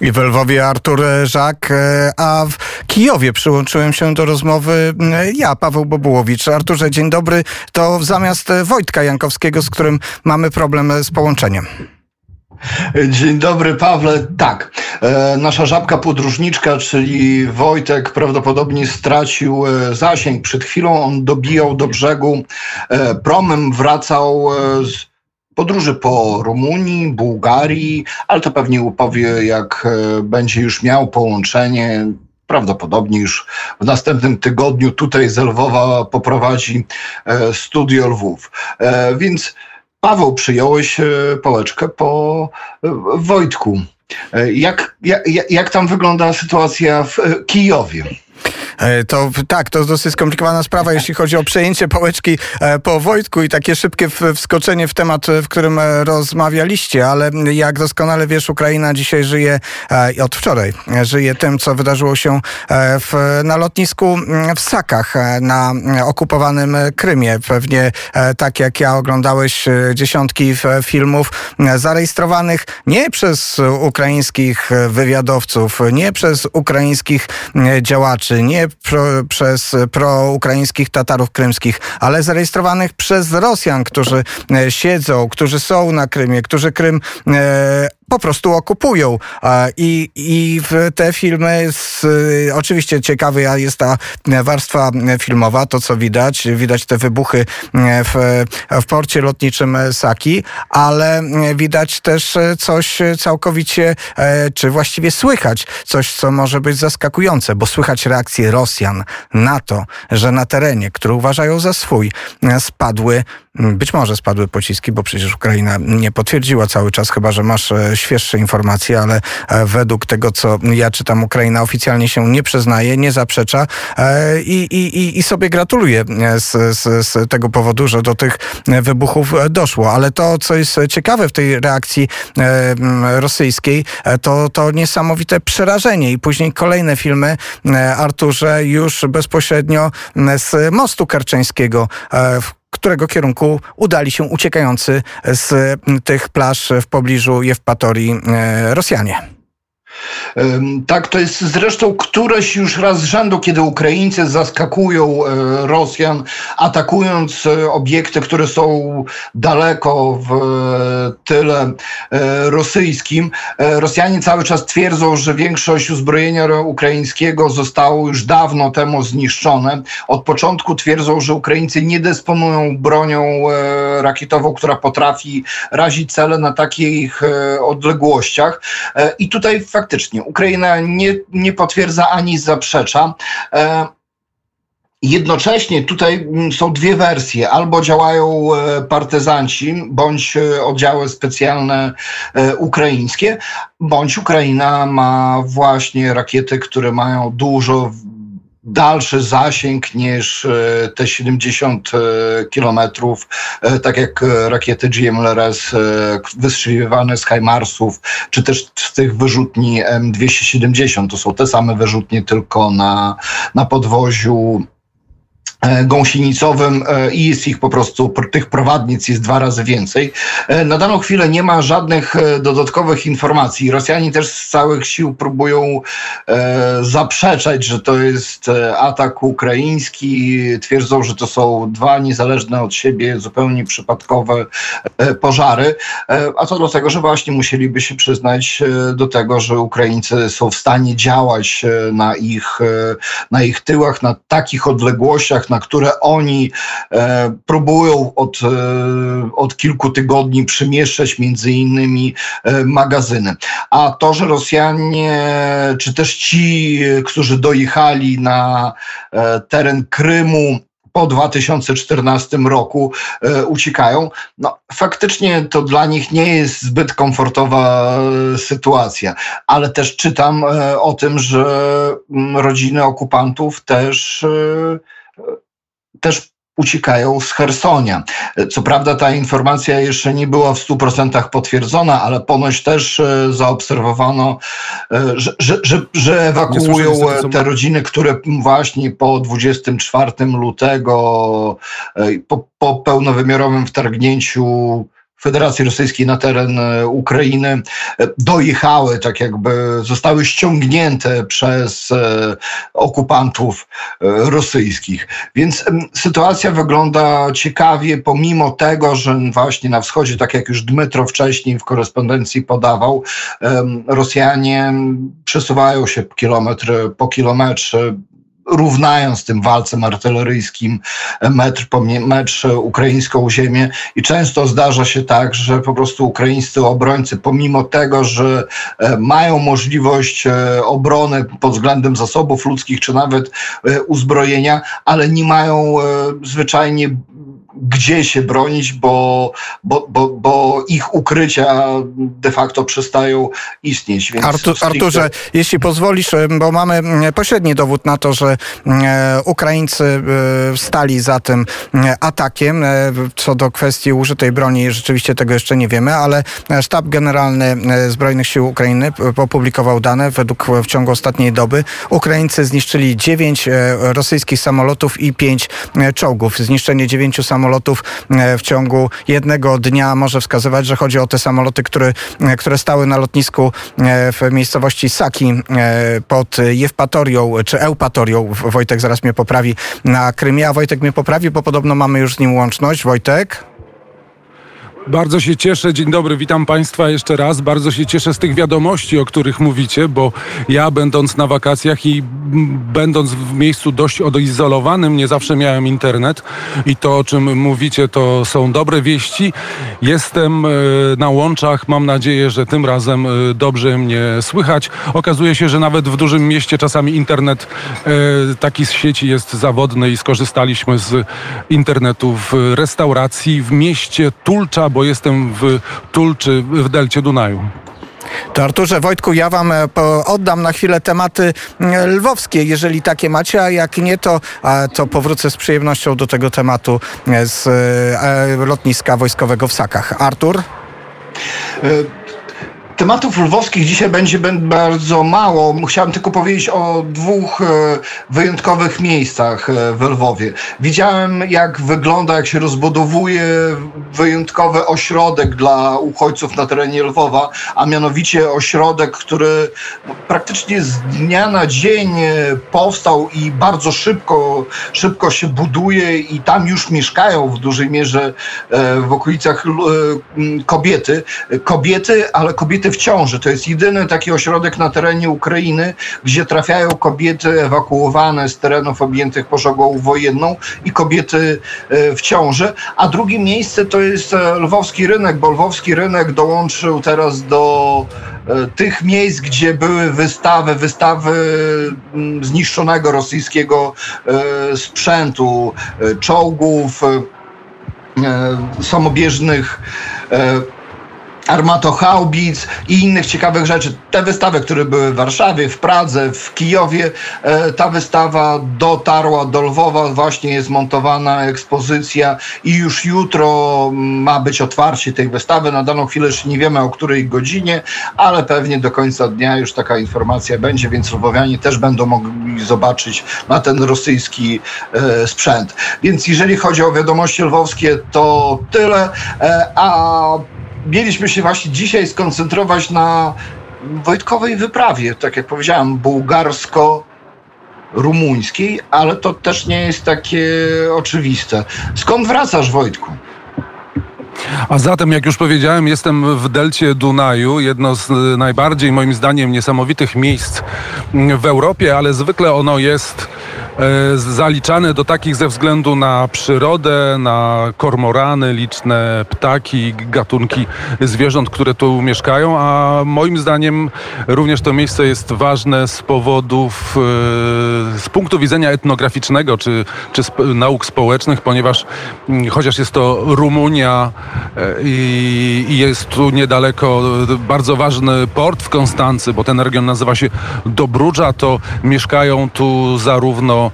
I w Lwowie Artur Żak, e, a w Kijowie przyłączyłem się do rozmowy e, ja, Paweł Bobułowicz. Arturze, dzień dobry. To zamiast Wojtka Jankowskiego, z którym mamy problem z połączeniem. Dzień dobry, Pawle. Tak, e, nasza żabka podróżniczka, czyli Wojtek, prawdopodobnie stracił zasięg. Przed chwilą on dobijał do brzegu promem, wracał z podróży po Rumunii, Bułgarii, ale to pewnie upowie, jak e, będzie już miał połączenie. Prawdopodobnie już w następnym tygodniu tutaj z Lwowa poprowadzi e, studio Lwów. E, więc Paweł, przyjąłeś pałeczkę po Wojtku. Jak, jak, jak tam wygląda sytuacja w Kijowie? E, to tak, to dosyć skomplikowana sprawa, jeśli chodzi o przejęcie pałeczki e, po Wojtku i takie szybkie wskoczenie w temat, w którym e, rozmawialiście, ale jak doskonale wiesz, Ukraina dzisiaj żyje, od wczoraj, żyje tym, co wydarzyło się w, na lotnisku mm, w Sakach na okupowanym Krymie. Pewnie tak jak ja oglądałeś dziesiątki filmów zarejestrowanych nie przez ukraińskich wywiadowców, nie przez ukraińskich działaczy, nie pro, przez proukraińskich Tatarów krymskich, ale zarejestrowanych przez Rosjan, którzy e, siedzą, którzy są na Krymie, którzy Krym e, po prostu okupują. I, i te filmy, z, oczywiście ciekawy jest ta warstwa filmowa, to co widać, widać te wybuchy w, w porcie lotniczym Saki, ale widać też coś całkowicie, czy właściwie słychać coś, co może być zaskakujące, bo słychać reakcję Rosjan na to, że na terenie, który uważają za swój, spadły być może spadły pociski, bo przecież Ukraina nie potwierdziła cały czas, chyba że masz świeższe informacje, ale e, według tego, co ja czytam, Ukraina oficjalnie się nie przyznaje, nie zaprzecza e, i, i, i sobie gratuluje z, z, z tego powodu, że do tych wybuchów doszło. Ale to, co jest ciekawe w tej reakcji rosyjskiej, to, to niesamowite przerażenie i później kolejne filmy, Arturze, już bezpośrednio z mostu karczeńskiego, w którego kierunku udali się uciekający z tych plaż w pobliżu Jewpatorii e, Rosjanie. Tak, to jest zresztą któreś już raz z rzędu, kiedy Ukraińcy zaskakują e, Rosjan, atakując e, obiekty, które są daleko w e, tyle rosyjskim. Rosjanie cały czas twierdzą, że większość uzbrojenia ukraińskiego zostało już dawno temu zniszczone. Od początku twierdzą, że Ukraińcy nie dysponują bronią rakietową, która potrafi razić cele na takich odległościach. I tutaj faktycznie faktycznie Ukraina nie, nie potwierdza ani zaprzecza. E, jednocześnie tutaj są dwie wersje. Albo działają e, partyzanci, bądź e, oddziały specjalne ukraińskie, bądź Ukraina ma właśnie rakiety, które mają dużo dalszy zasięg niż e, te 70 e, kilometrów, e, tak jak rakiety GMLRS wystrzeliwane z HIMARSów, czy też z tych wyrzutni M270. To są te same wyrzutnie, tylko na, na podwoziu gąsienicowym e, i jest ich po prostu, tych prowadnic jest dwa razy więcej. E, na daną chwilę nie ma żadnych dodatkowych informacji. Rosjanie też z całych sił próbują zaprzeczać, że to jest atak ukraiński. Twierdzą, że to są dwa niezależne od siebie, zupełnie przypadkowe pożary. A co do tego, że właśnie musieliby się przyznać do tego, że Ukraińcy są w stanie działać na ich, na ich tyłach, na takich odległościach, na które oni e, próbują od, e, od kilku tygodni przemieszczać między innymi e, magazyny. A to, że Rosjanie, czy też ci, którzy dojechali na e, teren Krymu, po 2014 roku e, uciekają. No, faktycznie to dla nich nie jest zbyt komfortowa e, sytuacja, ale też czytam e, o tym, że m, mm, rodziny okupantów też e, też uciekają z Hersonia. Co prawda ta informacja jeszcze nie była w 100% potwierdzona, ale ponoć też e, zaobserwowano, e, że, że, że, że ewakuują te rodziny, które właśnie po 24 lutego, e, po, po pełnowymiarowym wtargnięciu Federacji Rosyjskiej na teren e, Ukrainy e, dojechały, tak jakby zostały ściągnięte przez e, okupantów rosyjskich. Więc sytuacja wygląda ciekawie, pomimo tego, że właśnie na wschodzie, tak jak już Dmytro wcześniej w korespondencji podawał, Rosjanie przesuwają się kilometr po kilometrze równając tym walcem artyleryjskim metr po metr ukraińską ziemię. I często zdarza się tak, że po prostu ukraińscy obrońcy pomimo tego, że e, mają możliwość e, obrony pod względem zasobów ludzkich czy nawet e, uzbrojenia, ale nie mają zwyczajnie gdzie się bronić, bo, bo, bo, bo ich ukrycia de facto przestają istnieć. Więc Artur, stricte... Arturze, jeśli pozwolisz, bo mamy pośredni dowód na to, że Ukraińcy stali za tym atakiem. Co do kwestii użytej broni, rzeczywiście tego jeszcze nie wiemy, ale Sztab Generalny Zbrojnych Sił Ukrainy opublikował dane. Według w ciągu ostatniej doby Ukraińcy zniszczyli 9 rosyjskich samolotów i 5 czołgów. Zniszczenie 9 samolotów samolotów e, w ciągu jednego dnia może wskazywać, że chodzi o te samoloty, które, e, które stały na lotnisku e, w miejscowości Saki pod Jewpatorią czy Eupatorią. Wojtek zaraz mnie poprawi na Krymie, a Wojtek mnie poprawi, bo podobno mamy już z nim łączność. Wojtek? Bardzo się cieszę, dzień dobry, witam Państwa jeszcze raz. Bardzo się cieszę z tych wiadomości, o których mówicie, bo ja będąc na wakacjach i będąc w miejscu dość odizolowanym, nie zawsze miałem internet i to, o czym mówicie, to są dobre wieści. Jestem e, na łączach, mam nadzieję, że tym razem e, dobrze mnie słychać. Okazuje się, że nawet w dużym mieście czasami internet e, taki z sieci jest zawodny i skorzystaliśmy z internetu w restauracji w mieście Tulcza, bo jestem w Tulczy w delcie Dunaju. To Arturze, Wojtku, ja wam e, oddam na chwilę tematy e, lwowskie, jeżeli takie macie, a jak nie, to, to powrócę z przyjemnością do tego tematu e, z lotniska wojskowego w Sakach. Artur? Tematów lwowskich dzisiaj będzie bardzo mało. Chciałem tylko powiedzieć o dwóch e, wyjątkowych miejscach e, w Lwowie. Widziałem, jak wygląda, jak się rozbudowuje wyjątkowy ośrodek dla uchodźców na terenie Lwowa, a mianowicie ośrodek, który praktycznie z dnia na dzień e, powstał i bardzo szybko, szybko się buduje i tam już mieszkają w dużej mierze w okolicach kobiety. Kobiety, ale kobiety kobiety w ciąży. To jest jedyny taki ośrodek na terenie Ukrainy, gdzie trafiają kobiety ewakuowane z terenów objętych pożogą wojenną i kobiety e, w ciąży. A drugie miejsce to jest e, lwowski rynek, bo lwowski rynek dołączył teraz do e, tych miejsc, gdzie były wystawy, wystawy mm, zniszczonego rosyjskiego sprzętu, czołgów, samobieżnych armatochaubic i innych ciekawych rzeczy. Te wystawy, które były w Warszawie, w Pradze, w Kijowie, e, ta wystawa dotarła do Lwowa, właśnie jest montowana ekspozycja i już jutro ma być otwarcie tej wystawy. Na daną chwilę jeszcze nie wiemy o której godzinie, ale pewnie do końca dnia już taka informacja będzie, więc lwowianie też będą mogli zobaczyć na ten rosyjski e, sprzęt. Więc jeżeli chodzi o wiadomości lwowskie, to tyle. E, a mieliśmy się właśnie dzisiaj skoncentrować na Wojtkowej wyprawie, tak jak powiedziałem, bułgarsko-rumuńskiej, ale to też nie jest takie oczywiste. Skąd wracasz, Wojtku? A zatem, jak już powiedziałem, jestem w delcie Dunaju, jedno z najbardziej, moim zdaniem, niesamowitych miejsc w Europie, ale zwykle ono jest E, zaliczane do takich ze względu na przyrodę, na kormorany, liczne ptaki, gatunki zwierząt, które tu mieszkają, a moim zdaniem również to miejsce jest ważne z powodów, e, z punktu widzenia etnograficznego czy, czy nauk społecznych, ponieważ mm, chociaż jest to Rumunia i, i jest tu niedaleko bardzo ważny port w Konstancy, bo ten region nazywa się Dobrudża, to mieszkają tu zarówno zarówno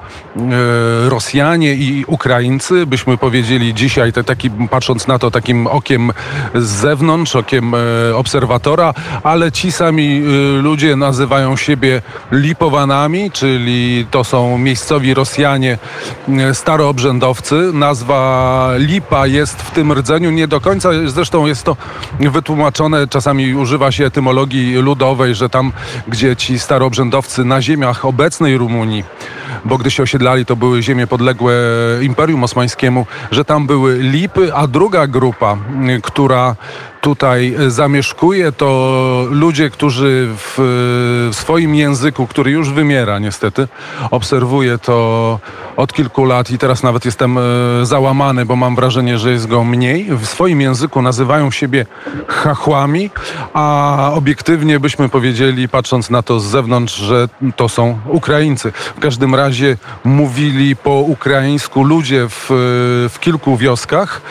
Rosjanie i Ukraińcy, byśmy powiedzieli dzisiaj, te, taki, patrząc na to takim okiem z zewnątrz, okiem obserwatora, ale ci sami ludzie nazywają siebie Lipowanami, czyli to są miejscowi Rosjanie, staroobrzędowcy. Nazwa Lipa jest w tym rdzeniu nie do końca, zresztą jest to wytłumaczone, czasami używa się etymologii ludowej, że tam, gdzie ci staroobrzędowcy na ziemiach obecnej Rumunii, bo gdy się osiedlali, to były ziemie podległe Imperium Osmańskiemu, że tam były lipy, a druga grupa, która tutaj zamieszkuje, to ludzie, którzy w, w swoim języku, który już wymiera niestety, obserwuję to od kilku lat i teraz nawet jestem e, załamany, bo mam wrażenie, że jest go mniej. W swoim języku nazywają siebie chachłami, a obiektywnie byśmy powiedzieli, patrząc na to z zewnątrz, że to są Ukraińcy. W każdym razie mówili po ukraińsku ludzie w, w kilku wioskach,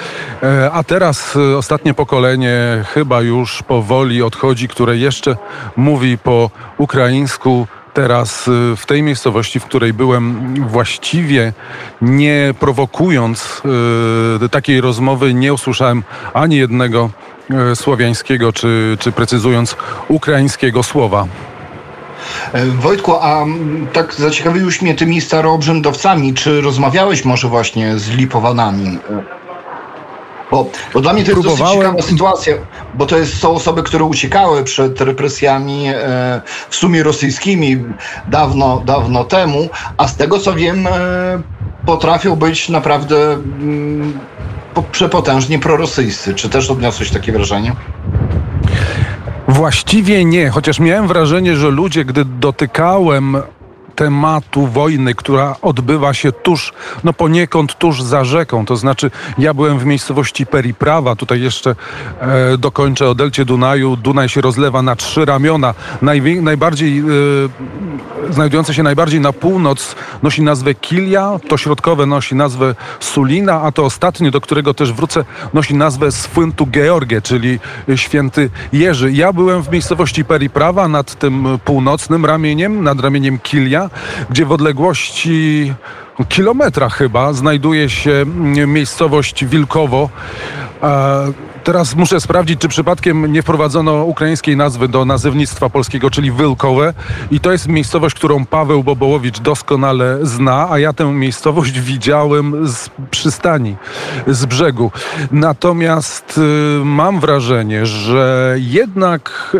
e, a teraz e, ostatnie pokolenie chyba już powoli odchodzi, które jeszcze mówi po ukraińsku. Teraz y, w tej miejscowości, w której byłem, właściwie nie prowokując y, takiej rozmowy, nie usłyszałem ani jednego y, słowiańskiego, czy, czy precyzując ukraińskiego słowa. E, Wojtku, a tak zaciekawiłeś mnie tymi staroobrzędowcami. Czy rozmawiałeś może właśnie z Lipowanami? Bo, bo dla mnie to jest dosyć ciekawa sytuacja, bo to jest, są osoby, które uciekały przed represjami e, w sumie rosyjskimi dawno, dawno temu, a z tego co wiem, e, potrafią być naprawdę mm, przepotężnie prorosyjscy. Czy też odniosłeś takie wrażenie? Właściwie nie, chociaż miałem wrażenie, że ludzie, gdy dotykałem tematu wojny, która odbywa się tuż, no poniekąd tuż za rzeką. To znaczy, ja byłem w miejscowości Periprawa, tutaj jeszcze e, dokończę o delcie Dunaju. Dunaj się rozlewa na trzy ramiona. Najwię, najbardziej, e, znajdujące się najbardziej na północ nosi nazwę Kilia, to środkowe nosi nazwę Sulina, a to ostatnie, do którego też wrócę, nosi nazwę Swyntu Georgie, czyli święty Jerzy. Ja byłem w miejscowości Periprawa nad tym północnym ramieniem, nad ramieniem Kilia, gdzie w odległości kilometra chyba znajduje się miejscowość Wilkowo. Teraz muszę sprawdzić, czy przypadkiem nie wprowadzono ukraińskiej nazwy do nazywnictwa polskiego, czyli Wylkowe. I to jest miejscowość, którą Paweł Bobołowicz doskonale zna, a ja tę miejscowość widziałem z przystani, z brzegu. Natomiast y, mam wrażenie, że jednak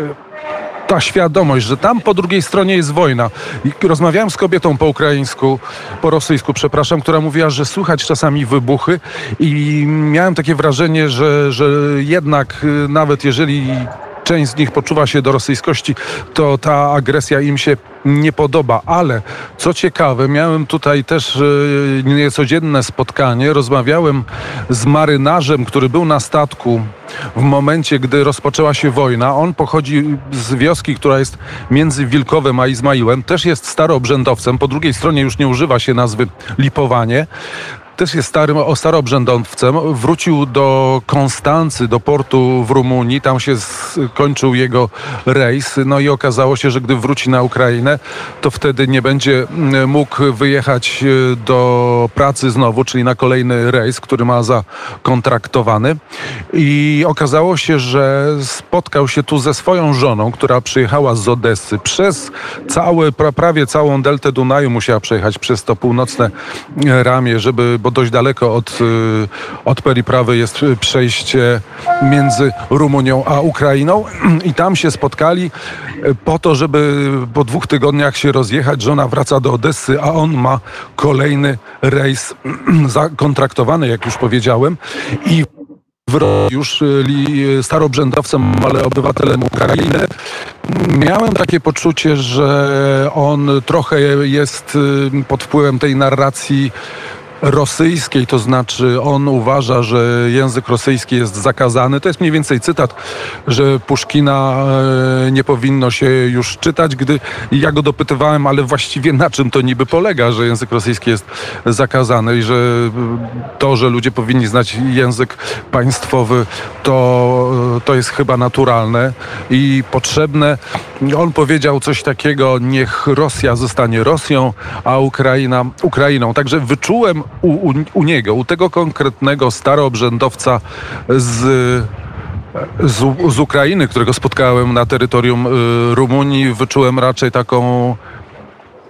ta świadomość, że tam po drugiej stronie jest wojna. I rozmawiałem z kobietą po ukraińsku, po rosyjsku, przepraszam, która mówiła, że słychać czasami wybuchy i miałem takie wrażenie, że, że jednak y, nawet jeżeli część z nich poczuwa się do rosyjskości, to ta agresja im się nie podoba. Ale co ciekawe, miałem tutaj też y, niecodzienne spotkanie. Rozmawiałem z marynarzem, który był na statku w momencie, gdy rozpoczęła się wojna. On pochodzi z wioski, która jest między Wilkowem a Izmaiłem. Też jest staroobrzędowcem. Po drugiej stronie już nie używa się nazwy Lipowanie też jest starym, o staroobrzędowcem. Wrócił do Konstancy, do portu w Rumunii. Tam się skończył jego rejs. No i okazało się, że gdy wróci na Ukrainę, to wtedy nie będzie mm, mógł wyjechać e, do pracy znowu, czyli na kolejny rejs, który ma zakontraktowany. I okazało się, że spotkał się tu ze swoją żoną, która przyjechała z Odessy. Przez całe, prawie całą deltę Dunaju musiała przejechać przez to północne ramię, żeby bo dość daleko od, y, od periprawy jest przejście między Rumunią a Ukrainą i tam się spotkali y, po to, żeby po dwóch tygodniach się rozjechać. Żona wraca do Odessy, a on ma kolejny rejs zakontraktowany, jak już powiedziałem i już y, starobrzędowcem, ale obywatelem Ukrainy. Miałem takie poczucie, że on trochę jest pod wpływem tej narracji rosyjskiej, to znaczy on uważa, że język rosyjski jest zakazany. To jest mniej więcej cytat, że Puszkina e, nie powinno się już czytać, gdy ja go dopytywałem, ale właściwie na czym to niby polega, że język rosyjski jest zakazany i że to, że ludzie powinni znać język państwowy, to, to jest chyba naturalne i potrzebne. On powiedział coś takiego, niech Rosja zostanie Rosją, a Ukraina Ukrainą. Także wyczułem u, u, u niego, u tego konkretnego staroobrzędowca z z, z, Ukrainy, którego spotkałem na terytorium y, Rumunii, wyczułem raczej taką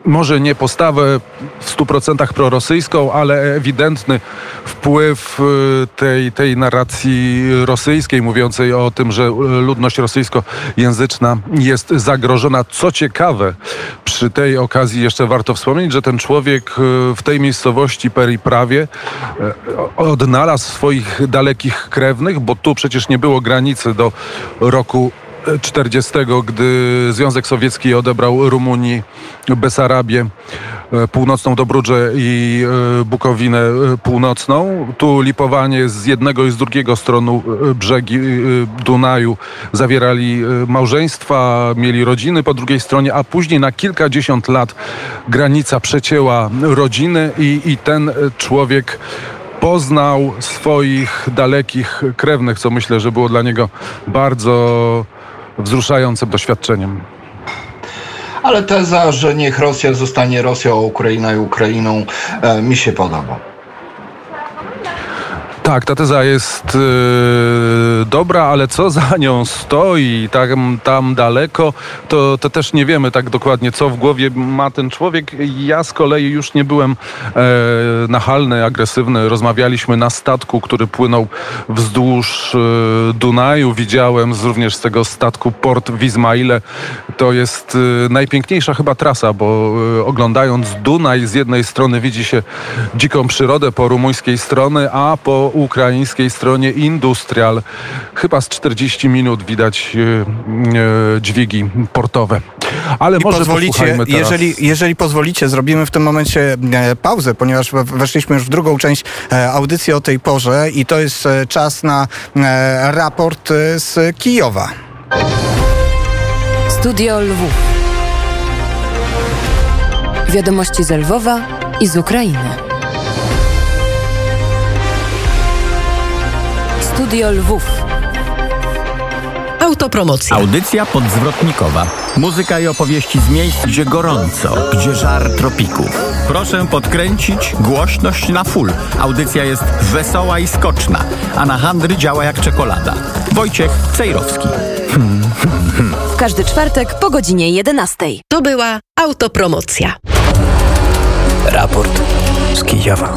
może nie postawę w 100% prorosyjską, ale ewidentny wpływ y, tej, tej narracji rosyjskiej, mówiącej o tym, że ludność rosyjskojęzyczna jest zagrożona. Co ciekawe, przy tej okazji jeszcze warto wspomnieć, że ten człowiek y, w tej miejscowości Periprawie y, odnalazł swoich dalekich krewnych, bo tu przecież nie było granicy do roku 40, gdy Związek Sowiecki odebrał Rumunii Besarabię e, północną Dobrudże i e, Bukowinę e, północną. Tu Lipowanie z jednego i z drugiego strony brzegi Dunaju zawierali małżeństwa, mieli rodziny po drugiej stronie, a później na kilkadziesiąt lat granica przecięła rodziny i, i ten człowiek poznał swoich dalekich krewnych, co myślę, że było dla niego bardzo wzruszającym doświadczeniem. Ale teza, że niech Rosja zostanie Rosją, a Ukraina i Ukrainą, e, mi się podoba. Tak, ta teza jest yy, dobra, ale co za nią stoi tam, tam daleko, to, to też nie wiemy tak dokładnie, co w głowie ma ten człowiek. Ja z kolei już nie byłem e, nachalny, agresywny. Rozmawialiśmy na statku, który płynął wzdłuż e, Dunaju. Widziałem z, również z tego statku port w Izmaile. To jest e, najpiękniejsza chyba trasa, bo e, oglądając Dunaj z jednej strony widzi się dziką przyrodę po rumuńskiej strony, a po ukraińskiej stronie Industrial. Chyba z 40 minut widać e, e, dźwigi portowe. Ale I może pozwolicie, jeżeli, jeżeli pozwolicie, zrobimy w tym momencie e, pauzę, ponieważ weszliśmy już w drugą część audycji o tej porze i to jest czas na raport z Kijowa. Studio Lwów. Wiadomości z Lwowa i z Ukrainy. Studio Lwów. Autopromocja. Audycja podzwrotnikowa. Muzyka i opowieści z miejsc, gdzie gorąco, gdzie żar tropików. Proszę podkręcić głośność na full. Audycja jest wesoła i skoczna, a na handry działa jak czekolada. Wojciech Cejrowski. W każdy czwartek po godzinie 11. To była autopromocja. Raport z Kijowa.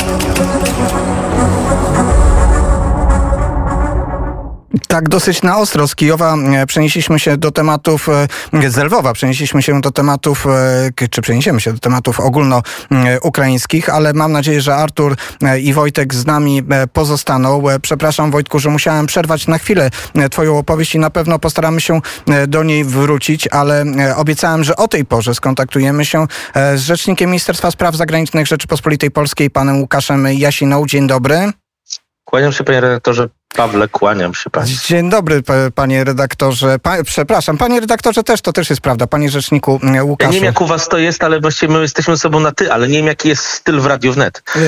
Tak, dosyć na ostro z Kijowa e, przenieśliśmy się do tematów, e, z Lwowa przenieśliśmy się do tematów, e, czy przeniesiemy się do tematów ogólnoukraińskich, ale mam nadzieję, że Artur i Wojtek z nami pozostaną. Przepraszam Wojtku, że musiałem przerwać na chwilę twoją opowieść i na pewno postaramy się do niej wrócić, ale obiecałem, że o tej porze skontaktujemy się z rzecznikiem Ministerstwa Spraw Zagranicznych Rzeczypospolitej Polskiej, panem Łukaszem Jasiną. Dzień dobry. Kłaniam się panie redaktorze Pawle, kłaniam się. Dzień dobry, panie redaktorze. Pa, przepraszam, panie redaktorze też, to też jest prawda. Panie rzeczniku Łukaszu. Ja nie wiem, jak u was to jest, ale właściwie my jesteśmy sobą na ty, ale nie wiem, jaki jest styl w Radiu Wnet. E,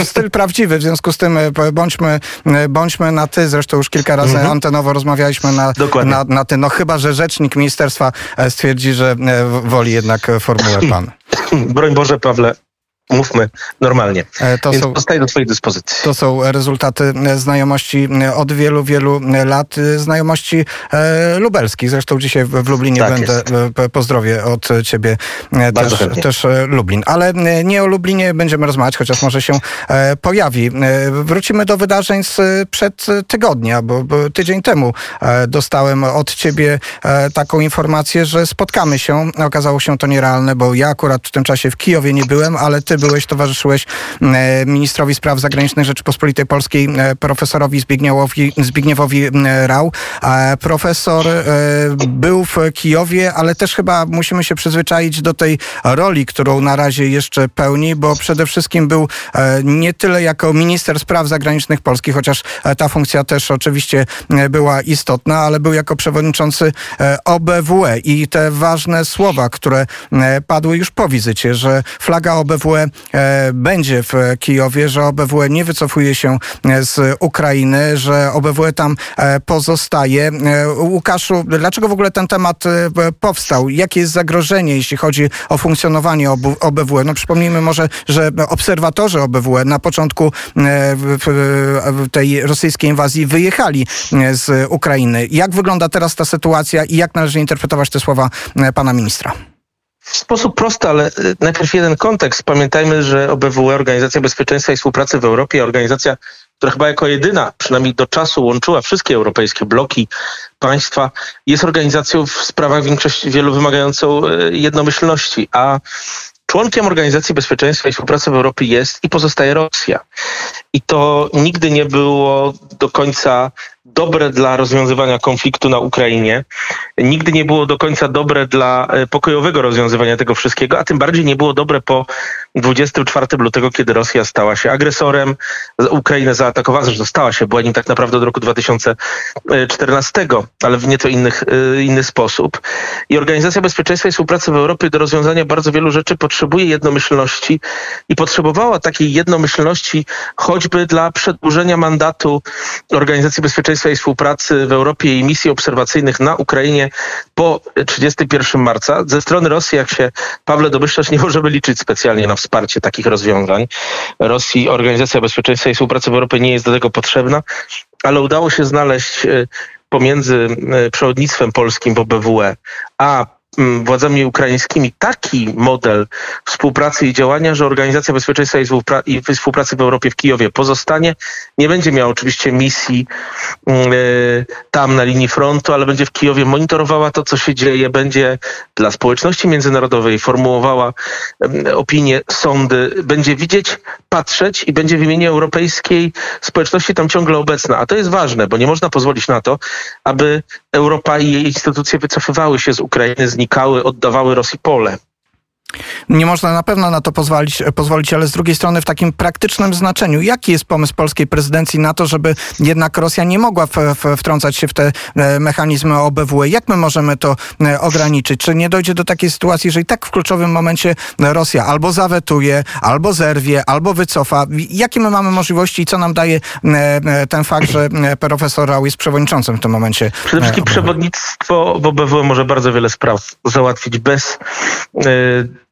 e, styl prawdziwy, w związku z tym e, bądźmy, bądźmy na ty. Zresztą już kilka razy mhm. antenowo rozmawialiśmy na, na, na ty. No chyba, że rzecznik ministerstwa stwierdzi, że woli jednak formułę pan. Broń Boże, Pawle, mówmy normalnie. E, to Więc są, do Twojej dyspozycji. To są rezultaty e, znajomości e, od wielu, wielu lat, znajomości lubelskich. Zresztą dzisiaj w Lublinie tak będę, jest. pozdrowię od Ciebie też, też, Lublin. Ale nie o Lublinie będziemy rozmawiać, chociaż może się pojawi. Wrócimy do wydarzeń sprzed tygodnia, bo, bo tydzień temu dostałem od Ciebie taką informację, że spotkamy się. Okazało się to nierealne, bo ja akurat w tym czasie w Kijowie nie byłem, ale Ty byłeś, towarzyszyłeś ministrowi spraw zagranicznych Rzeczypospolitej Polskiej, profesorowi Zbigniewowi, Zbigniewowi Rał. Profesor był w Kijowie, ale też chyba musimy się przyzwyczaić do tej roli, którą na razie jeszcze pełni, bo przede wszystkim był nie tyle jako minister spraw zagranicznych Polski, chociaż ta funkcja też oczywiście była istotna, ale był jako przewodniczący OBWE i te ważne słowa, które padły już po wizycie, że flaga OBWE będzie w Kijowie, że OBWE nie wycofuje się z Ukrainy, że OBWE tam pozostaje. Łukaszu, dlaczego w ogóle ten temat powstał? Jakie jest zagrożenie, jeśli chodzi o funkcjonowanie OBWE? No przypomnijmy może, że obserwatorzy OBWE na początku tej rosyjskiej inwazji wyjechali z Ukrainy. Jak wygląda teraz ta sytuacja i jak należy interpretować te słowa pana ministra? W sposób prosty, ale y, najpierw jeden kontekst. Pamiętajmy, że OBWE, Organizacja Bezpieczeństwa i Współpracy w Europie, organizacja, która chyba jako jedyna, przynajmniej do czasu, łączyła wszystkie europejskie bloki państwa, jest organizacją w sprawach większości wielu wymagającą y, jednomyślności, a Członkiem Organizacji Bezpieczeństwa i Współpracy w Europie jest i pozostaje Rosja. I to nigdy nie było do końca dobre dla rozwiązywania konfliktu na Ukrainie. Nigdy nie było do końca dobre dla e, pokojowego rozwiązywania tego wszystkiego, a tym bardziej nie było dobre po 24 lutego, kiedy Rosja stała się agresorem, Ukrainę zaatakowała, zresztą stała się, była nim tak naprawdę od roku 2014, ale w nieco innych, e, inny sposób. I Organizacja Bezpieczeństwa i Współpracy w Europie do rozwiązania bardzo wielu rzeczy potrzebuje jednomyślności i potrzebowała takiej jednomyślności choćby dla przedłużenia mandatu Organizacji Bezpieczeństwa i Współpracy w Europie i misji obserwacyjnych na Ukrainie po 31 marca. Ze strony Rosji, jak się Pawle domyślasz, nie możemy liczyć specjalnie na wsparcie takich rozwiązań. Rosji Organizacja Bezpieczeństwa i Współpracy w Europie nie jest do tego potrzebna, ale udało się znaleźć e, pomiędzy e, przewodnictwem polskim w OBWE a władzami ukraińskimi taki model współpracy i działania, że Organizacja Bezpieczeństwa i Współpracy w Europie w Kijowie pozostanie. Nie będzie miała oczywiście misji mm, e, tam na linii frontu, ale będzie w Kijowie monitorowała to, co się dzieje, będzie dla społeczności międzynarodowej formułowała mm, opinie, sądy, będzie widzieć, patrzeć i będzie w imieniu europejskiej społeczności tam ciągle obecna. A to jest ważne, bo nie można pozwolić na to, aby Europa i jej instytucje wycofywały się z Ukrainy, znikały, oddawały Rosji pole. Nie można na pewno na to pozwolić, pozwolić, ale z drugiej strony w takim praktycznym znaczeniu, jaki jest pomysł polskiej prezydencji na to, żeby jednak Rosja nie mogła w, w, wtrącać się w te e, mechanizmy OBWE? Jak my możemy to e, ograniczyć? Czy nie dojdzie do takiej sytuacji, że i tak w kluczowym momencie Rosja albo zawetuje, albo zerwie, albo wycofa? Jakie my mamy możliwości i co nam daje e, ten fakt, że profesor Rał jest przewodniczącym w tym momencie? Przede wszystkim przewodnictwo w OBWE może bardzo wiele spraw załatwić bez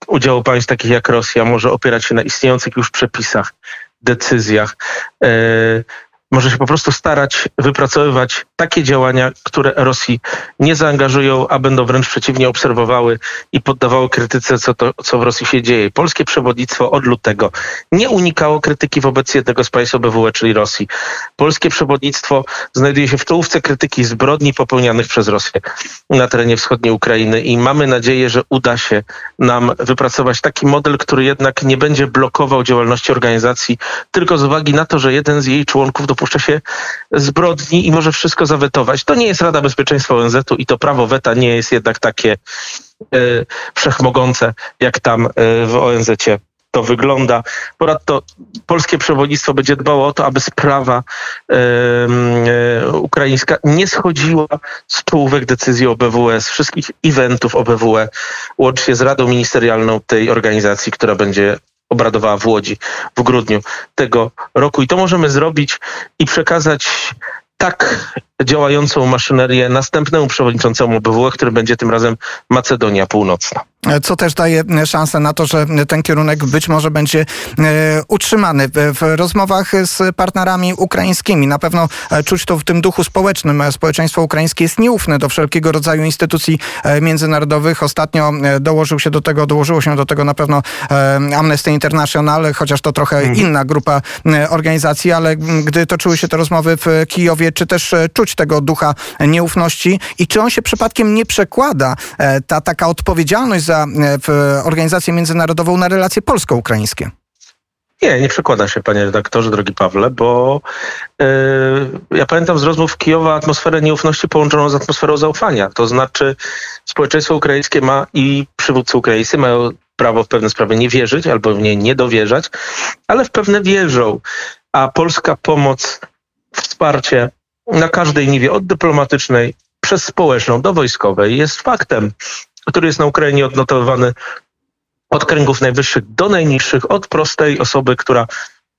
udziału państw takich jak Rosja może opierać się na istniejących już przepisach, decyzjach. Może się po prostu starać wypracowywać takie działania, które Rosji nie zaangażują, a będą wręcz przeciwnie obserwowały i poddawały krytyce, co, to, co w Rosji się dzieje. Polskie przewodnictwo od lutego nie unikało krytyki wobec jednego z państw OBWE, czyli Rosji. Polskie przewodnictwo znajduje się w czołówce krytyki zbrodni popełnianych przez Rosję na terenie wschodniej Ukrainy i mamy nadzieję, że uda się nam wypracować taki model, który jednak nie będzie blokował działalności organizacji tylko z uwagi na to, że jeden z jej członków do dopuszcza się zbrodni i może wszystko zawetować. To nie jest Rada Bezpieczeństwa ONZ-u i to prawo weta nie jest jednak takie e, wszechmogące, jak tam e, w ONZ-cie to wygląda. Ponadto polskie przewodnictwo będzie dbało o to, aby sprawa e, ukraińska nie schodziła z czołówek decyzji OBWE, z wszystkich eventów OBWE, łącznie z Radą Ministerialną tej organizacji, która będzie obradowała w Łodzi w grudniu tego roku. I to możemy zrobić i przekazać tak działającą maszynerię następnemu przewodniczącemu OBWE, który będzie tym razem Macedonia Północna co też daje szansę na to, że ten kierunek być może będzie e, utrzymany. W rozmowach z partnerami ukraińskimi na pewno e, czuć to w tym duchu społecznym. Społeczeństwo ukraińskie jest nieufne do wszelkiego rodzaju instytucji e, międzynarodowych. Ostatnio dołożył się do tego, dołożyło się do tego na pewno Amnesty International, chociaż to trochę mhm. inna grupa organizacji, ale gdy toczyły się te rozmowy w Kijowie, czy też czuć tego ducha nieufności i czy on się przypadkiem nie przekłada, ta taka odpowiedzialność za przekłada w organizację międzynarodową na relacje polsko-ukraińskie? Nie, nie przekłada się, panie redaktorze, drogi Pawle, bo yy, ja pamiętam z rozmów Kijowa atmosferę nieufności połączoną z atmosferą zaufania. To znaczy społeczeństwo ukraińskie ma i przywódcy ukraińscy mają prawo w pewne sprawy nie wierzyć albo w nie nie dowierzać, ale w pewne wierzą. A polska pomoc, wsparcie na każdej niwie, od dyplomatycznej przez społeczną do wojskowej jest faktem, który jest na Ukrainie odnotowywany od kręgów najwyższych do najniższych, od prostej osoby, która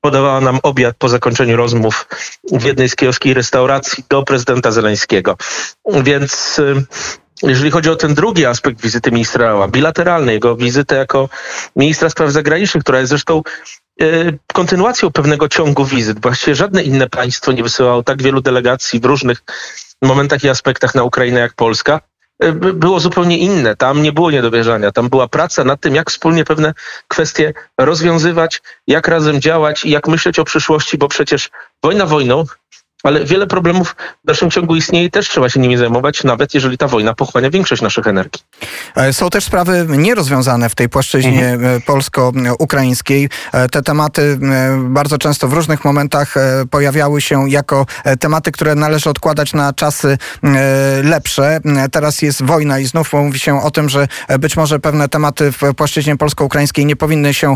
podawała nam obiad po zakończeniu rozmów w jednej z kijowskiej restauracji do prezydenta Zeleńskiego. Więc y, jeżeli chodzi o ten drugi aspekt wizyty ministra bilateralnej, jego wizytę jako ministra spraw zagranicznych, która jest zresztą y, kontynuacją pewnego ciągu wizyt. Właściwie żadne inne państwo nie wysyłało tak wielu delegacji w różnych momentach i aspektach na Ukrainę jak Polska. E, było zupełnie inne. Tam nie było niedowierzania. Tam była praca nad tym, jak wspólnie pewne kwestie rozwiązywać, jak razem działać i jak myśleć o przyszłości, bo przecież wojna wojną, ale wiele problemów w dalszym ciągu istnieje i też trzeba się nimi zajmować, nawet jeżeli ta wojna pochłania większość naszych energii. E, są też sprawy nierozwiązane w tej płaszczyźnie mhm. E, polsko-ukraińskiej. E, te tematy bardzo często w różnych momentach pojawiały się jako tematy, które należy odkładać na czasy lepsze. Teraz jest wojna i znów mówi się o tym, że być może pewne tematy w płaszczyźnie polsko-ukraińskiej nie powinny się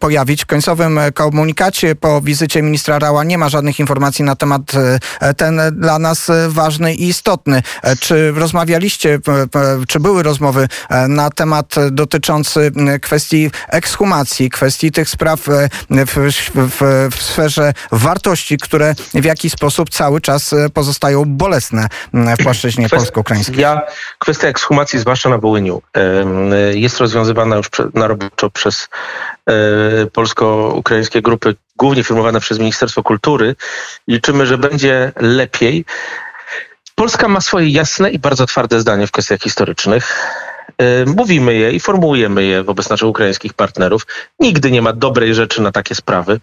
pojawić. W końcowym komunikacie po wizycie ministra Rała nie ma żadnych informacji na temat ten dla nas ważny i istotny. E, czy rozmawialiście, czy były rozmowy e, na temat dotyczący kwestii ekshumacji, kwestii tych spraw w, w, w sferze wartości, które w jakiś sposób cały czas pozostają bolesne w płaszczyźnie polsko-ukraińskiej? Ja, kwestia ekshumacji, zwłaszcza na Wołyniu, jest rozwiązywana już na roboczo przez polsko-ukraińskie grupy głównie firmowane przez Ministerstwo Kultury. Liczymy, że będzie lepiej. Polska ma swoje jasne i bardzo twarde zdanie w kwestiach historycznych. Y, mówimy je i formułujemy je wobec naszych ukraińskich partnerów. Nigdy nie ma dobrej rzeczy na takie sprawy,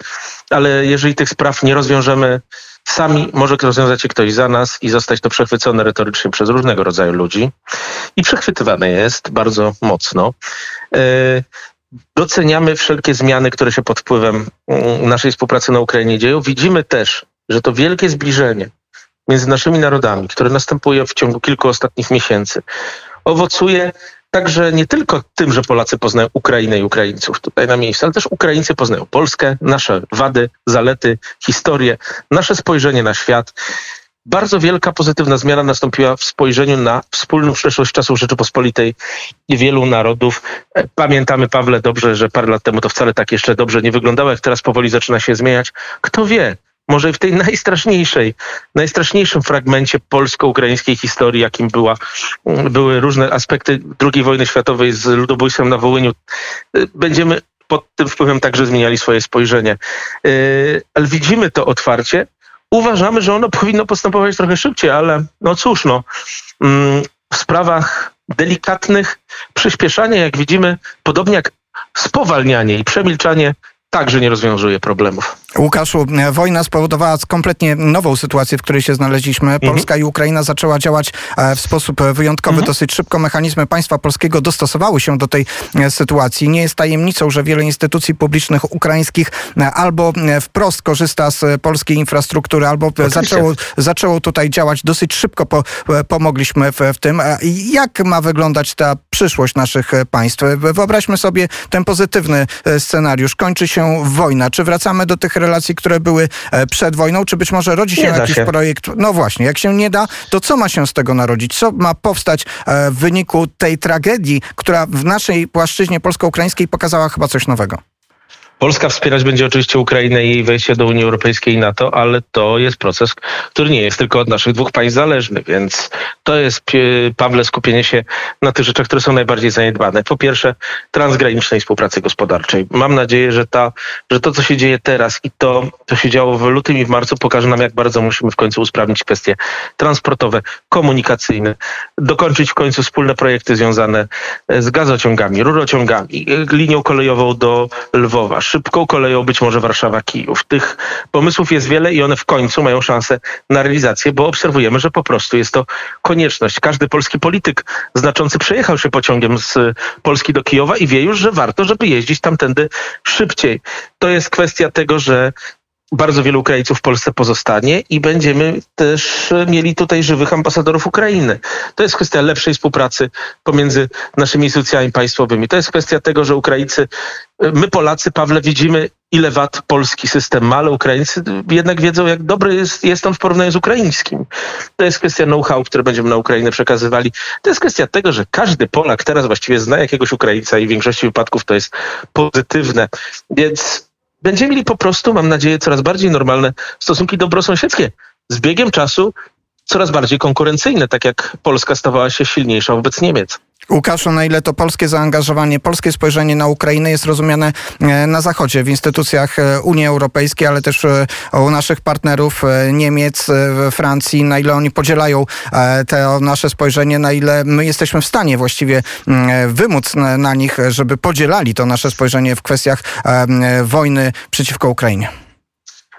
ale jeżeli tych spraw nie rozwiążemy sami, może rozwiązać je ktoś za nas i zostać to przechwycone retorycznie przez różnego rodzaju ludzi. I przechwytywane jest bardzo mocno. Doceniamy wszelkie zmiany, które się pod wpływem mm, naszej współpracy na Ukrainie dzieją. Widzimy też, że to wielkie zbliżenie między naszymi narodami, które następuje w ciągu kilku ostatnich miesięcy, owocuje także nie tylko tym, że Polacy poznają Ukrainę i Ukraińców tutaj na miejscu, ale też Ukraińcy poznają Polskę, nasze wady, zalety, historię, nasze spojrzenie na świat. Bardzo wielka pozytywna zmiana nastąpiła w spojrzeniu na wspólną przeszłość czasów Rzeczypospolitej i wielu narodów. Pamiętamy, Pawle, dobrze, że parę lat temu to wcale tak jeszcze dobrze nie wyglądało, jak teraz powoli zaczyna się zmieniać. Kto wie, może w tej najstraszniejszej, najstraszniejszym fragmencie polsko-ukraińskiej historii, jakim była, były różne aspekty II wojny światowej z ludobójstwem na Wołyniu, będziemy pod tym wpływem także zmieniali swoje spojrzenie. Yy, ale widzimy to otwarcie Uważamy, że ono powinno postępować trochę szybciej, ale no cóż, no, mm, w sprawach delikatnych przyspieszanie, jak widzimy, podobnie jak spowalnianie i przemilczanie także nie rozwiązuje problemów. Łukaszu, wojna spowodowała kompletnie nową sytuację, w której się znaleźliśmy. Mhm. Polska i Ukraina zaczęła działać e, w sposób wyjątkowy. Mhm. Dosyć szybko mechanizmy państwa polskiego dostosowały się do tej e, sytuacji. Nie jest tajemnicą, że wiele instytucji publicznych ukraińskich e, albo wprost korzysta z polskiej infrastruktury, albo zaczęło, zaczęło tutaj działać dosyć szybko. Po, pomogliśmy w, w tym. Jak ma wyglądać ta przyszłość naszych państw? Wyobraźmy sobie ten pozytywny scenariusz. Kończy się wojna. Czy wracamy do tych relacji, które były e, przed wojną, czy być może rodzi się jakiś się. projekt? No właśnie, jak się nie da, to co ma się z tego narodzić? Co ma powstać e, w wyniku tej tragedii, która w naszej płaszczyźnie polsko-ukraińskiej pokazała chyba coś nowego? Polska wspierać będzie oczywiście Ukrainę i jej wejście do Unii Europejskiej i NATO, ale to jest proces, który nie jest tylko od naszych dwóch państw zależny, więc to jest, Pawle, skupienie się na tych rzeczach, które są najbardziej zaniedbane. Po pierwsze, transgranicznej współpracy gospodarczej. Mam nadzieję, że, ta, że to, co się dzieje teraz i to, co się działo w lutym i w marcu, pokaże nam, jak bardzo musimy w końcu usprawnić kwestie transportowe, komunikacyjne, dokończyć w końcu wspólne projekty związane z gazociągami, rurociągami, linią kolejową do Lwowa, szybką koleją być może Warszawa-Kijów. Tych pomysłów jest wiele i one w końcu mają szansę na realizację, bo obserwujemy, że po prostu jest to konieczność. Każdy polski polityk znaczący przejechał się pociągiem z Polski do Kijowa i wie już, że warto, żeby jeździć tamtędy szybciej. To jest kwestia tego, że bardzo wielu Ukraińców w Polsce pozostanie i będziemy też mieli tutaj żywych ambasadorów Ukrainy. To jest kwestia lepszej współpracy pomiędzy naszymi instytucjami państwowymi. To jest kwestia tego, że Ukraińcy, my Polacy, Pawle, widzimy ile wad polski system ma, ale Ukraińcy jednak wiedzą, jak dobry jest, jest on w porównaniu z ukraińskim. To jest kwestia know-how, które będziemy na Ukrainę przekazywali. To jest kwestia tego, że każdy Polak teraz właściwie zna jakiegoś Ukraińca i w większości wypadków to jest pozytywne. Więc będziemy mieli po prostu, mam nadzieję, coraz bardziej normalne stosunki dobrosąsiedzkie. Z biegiem czasu coraz bardziej konkurencyjne, tak jak Polska stawała się silniejsza wobec Niemiec. Łukaszu, na ile to polskie zaangażowanie, polskie spojrzenie na Ukrainę jest rozumiane e, na Zachodzie, w instytucjach e, Unii Europejskiej, ale też e, u naszych partnerów Niemiec, Francji, na ile oni podzielają to nasze spojrzenie, na ile my jesteśmy w stanie właściwie wymóc na, nich, żeby podzielali to nasze spojrzenie w kwestiach wojny przeciwko Ukrainie.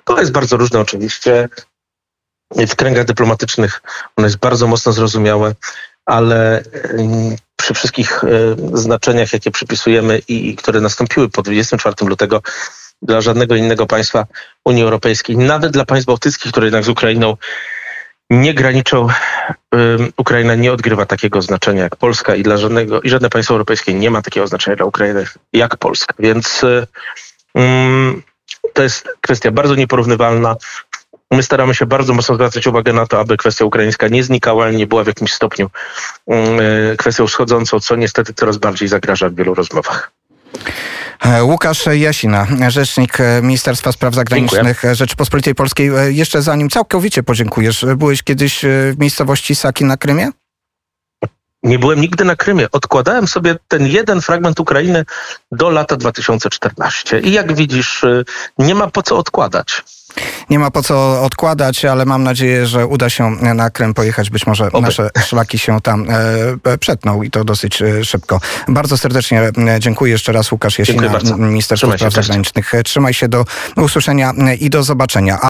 To jest bardzo różne oczywiście. W kręgach dyplomatycznych ono jest bardzo mocno zrozumiałe, ale przy wszystkich e, znaczeniach, jakie przypisujemy i, które nastąpiły po 24 lutego, dla żadnego innego państwa Unii Europejskiej, nawet dla państw bałtyckich, które jednak z Ukrainą nie graniczą, Ukraina nie odgrywa takiego znaczenia jak Polska i dla żadnego, i żadne państwo europejskie nie ma takiego znaczenia dla Ukrainy jak Polska. Więc um, to jest kwestia bardzo nieporównywalna. My staramy się bardzo mocno zwracać uwagę na to, aby kwestia ukraińska nie znikała, nie była w jakimś stopniu mm, e, kwestią wschodzącą, co niestety coraz bardziej zagraża w wielu rozmowach. E, Łukasz Jasina, rzecznik Ministerstwa Spraw Zagranicznych Dziękuję. Rzeczypospolitej Polskiej. E, jeszcze zanim całkowicie podziękujesz, byłeś kiedyś w miejscowości Saki na Krymie? Nie byłem nigdy na Krymie. Odkładałem sobie ten jeden fragment Ukrainy do lata 2014. I jak widzisz, nie ma po co odkładać. Nie ma po co odkładać, ale mam nadzieję, że uda się na Krym pojechać. Być może Oby. nasze szlaki się tam e, e, przetną i to dosyć e, szybko. Bardzo serdecznie e, dziękuję jeszcze raz Łukasz Jesina, Ministerstwo Spraw Zagranicznych. Trzymaj się do usłyszenia i do zobaczenia.